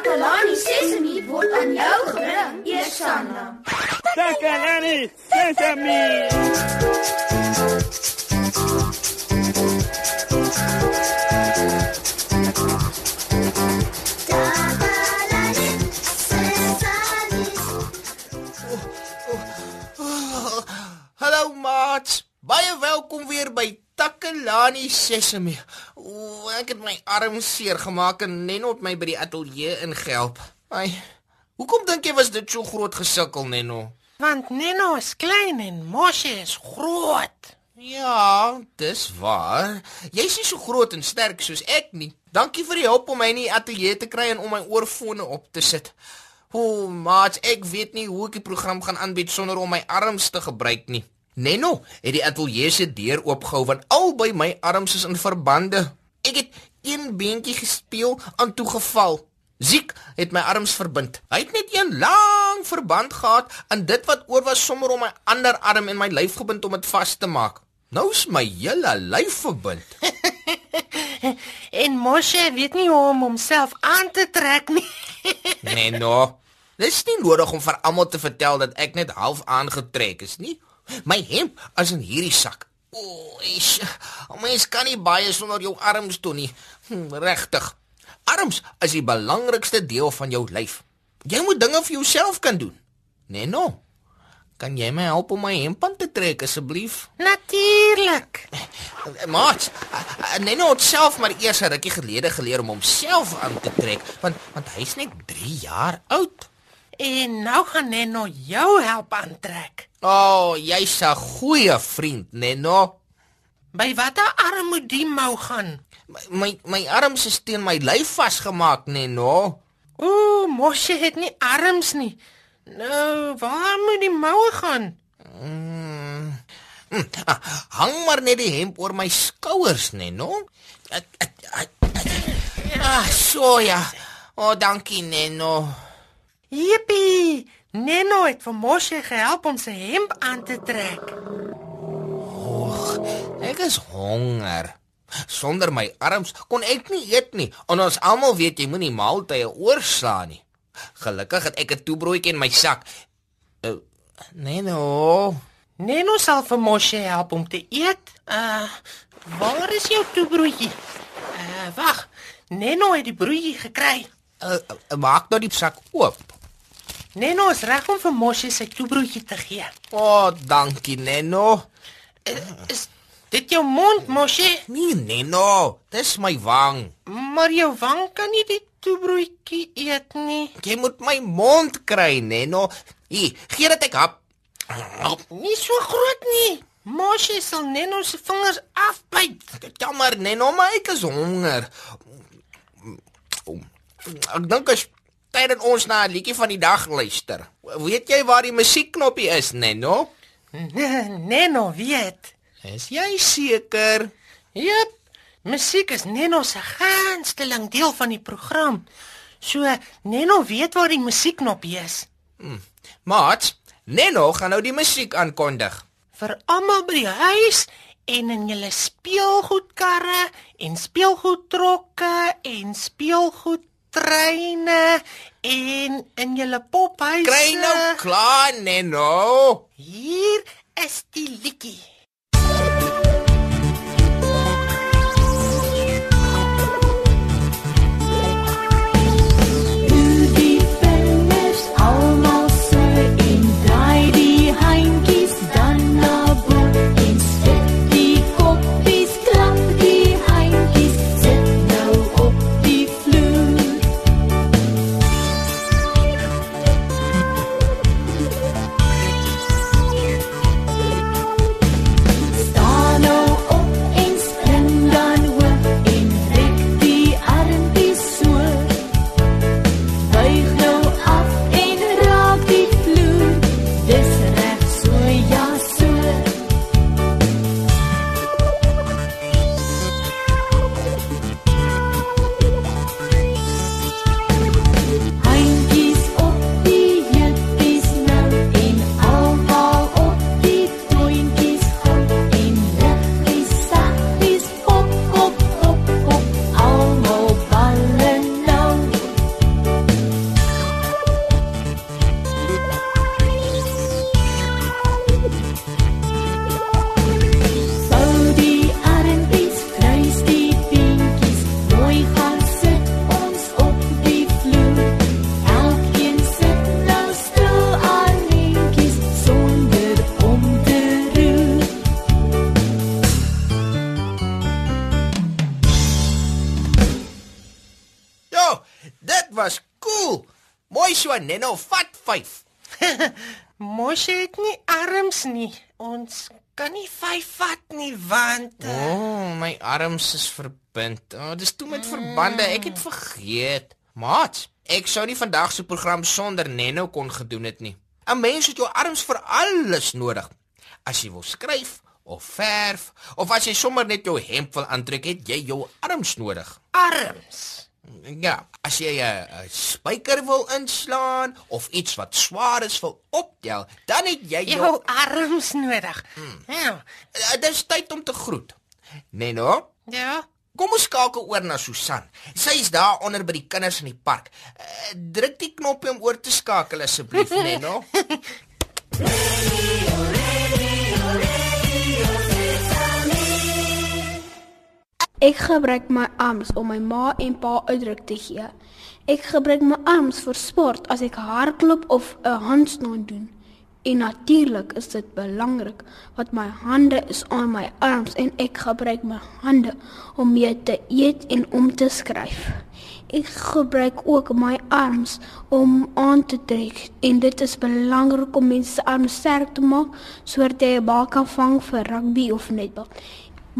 Takalani Sesemi word aan jou gebring, Eersanna. Takalani Sesemi. Hallo maat. Baie welkom weer by Takalani Sesemi. Ek het my arm seer gemaak en Nenno het my by die ateljee ingehelp. Ai. Hoekom dink jy was dit so groot gesukkel, Nenno? Want Neno is klein en Moshe is groot. Ja, dis waar. Jy's nie so groot en sterk soos ek nie. Dankie vir die hulp om my in die ateljee te kry en om my oorfone op te sit. O, maat, ek weet nie hoe ek die program gaan aanbied sonder om my arms te gebruik nie. Nenno het die ateljee se deur oopgehou want albei my arms is in verbande. Ek het een beentjie gespeel aan toe geval. Ziek het my arms verbind. Hy het net een lang verband gehad en dit wat oor was sommer om my ander arm en my lyf gebind om dit vas te maak. Nou is my hele lyf verbind. En Moshe weet nie hoe om homself aan te trek nie. Nenno, dis nie nodig om vir almal te vertel dat ek net half aangetrek is nie. My hemp is in hierdie sak. O, is. Mens kan nie baie sonder jou arms doen nie. Hm, Regtig. Arms is die belangrikste deel van jou lyf. Jy moet dinge vir jouself kan doen. Nenno, kan jy my help om my hemp aan te trek asseblief? Natuurlik. Maat, Nenno het self maar eers 'n rukkie gelede geleer om homself aan te trek, want want hy's net 3 jaar oud. En nou gaan Neno jou help aantrek. O, oh, jy's 'n goeie vriend, Nenno. By watter arm moet die mou gaan? My my, my arms is teen my lyf vasgemaak, Nenno. Ooh, Moshe het nie arms nie. Nou, waar moet die moue gaan? Mm. Hm, ah, hang maar net die hemp oor my skouers, ek. ek ah, so ja. O, oh, dankie, Nenno. Jippie! Neno het vir Moshe gehelp om sy hemp aan te trek. Ek is honger. Sonder my arms kon ek nie eet nie. En ons almal weet jy moenie maaltye oorslaan nie. Gelukkig het ek 'n toebroodjie in my sak. Uh, nee no. Neno sal vir Moshe help om te eet. Uh, waar is jou toebroodjie? Uh, wag. Neno het die broodjie gekry. Uh, uh, maak nou die sak oop. Neno is reg om vir Moshe sy toebroodjie te gee. O, oh, dankie Nenno. Uh, is dit jou mond, Moshe? Nee, Nenno, dis my wang. Maar jou wang kan nie die toebroodjie eet nie. Jy moet my mond kry, Nenno. Hier, gee dit ek hap. Nie so groot nie. Moshe sal Neno se vingers afbyt. Jammer, Nenno, maar ek is honger. Ek dink as tyd dat ons na 'n liedjie van die dag luister. Weet jy waar die musiekknoppie is, Nenno? Neno weet. Is jy seker? Jep. Musiek is Neno se gunsteling deel van die program. So Neno weet waar die musiekknoppie is. Maat, Nenno gaan nou die musiek aankondig. Vir almal by die huis en in julle speelgoedkarre en speelgoedtrokke en speelgoedtreine en in julle pophuise. Kry nou klaar, Nenno. Hier is die liedjie. Dit was cool. Mooi so, Neno, vat 5. Moshe het nie arms nie. Ons kan nie vyf vat nie want O, uh, oh, my arms is verbind. O, oh, dis toe met verbande. Ek het vergeet. Maat, ek sou nie vandag se program sonder Neno kon gedoen het nie. 'n Mens het jou arms vir alles nodig. As jy wil skryf of verf of as jy sommer net jou hemp wil aantrek, het jy jou arms nodig. arms. Ja, as jy 'n 'n spyker wil inslaan of iets wat swaar is wil optel, dan het jy jou Jou arms nodig. Ja. Uh, Dis tyd om te groet. Neno, Ja. kom ons skakel oor na Susan. Sy is daar onder by die kinders in die park. Uh, druk die knoppie om oor te skakel asseblief, Neno. Ek gebruik my arms om my ma en pa uitdruk te gee. Ek gebruik my arms vir sport as ek hardloop of 'n handstand doen. En natuurlik is dit belangrik wat my hande is aan my arms en ek gebruik my hande om mee te eet en om te skryf. Ek gebruik ook my arms om aan te trek en dit is belangrik om mense se arms sterk te maak sodat jy 'n bal kan vang vir rugby of netbal.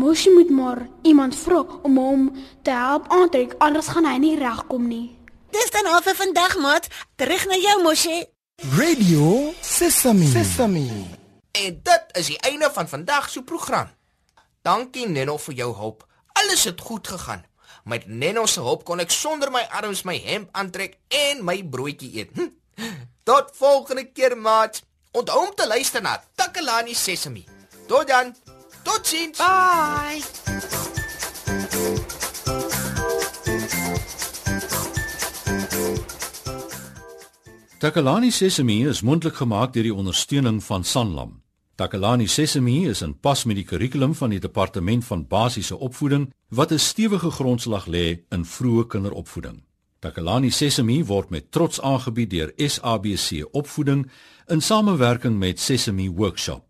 Mosie moet maar iemand vra om hom te help aantrek, anders gaan hy nie regkom nie. Dis dan al vir vandag, maat. Terug na jou, Moshe. Radio Sesame. Sesame. En dit is die einde van vandag se program. Dankie Neno vir jou hulp. Alles het goed gegaan. Met Neno se hulp kon ek sonder my arms my hemp aantrek en my broodjie eet. Hm. Tot volgende keer, maat. Onthou om te luister na Takalani Sesemi. Tot dan. Totsiens. Bye. Takalani Sesemi is mondelik gemaak deur die ondersteuning van Sanlam. Takalani Sesemi is in pas met die kurrikulum van die departement van basiese opvoeding wat 'n stewige grondslag lê in vroeë kinderopvoeding. Takalani Sesemi word met trots aangebied deur SABC Opvoeding in samewerking met Sesemi Workshop.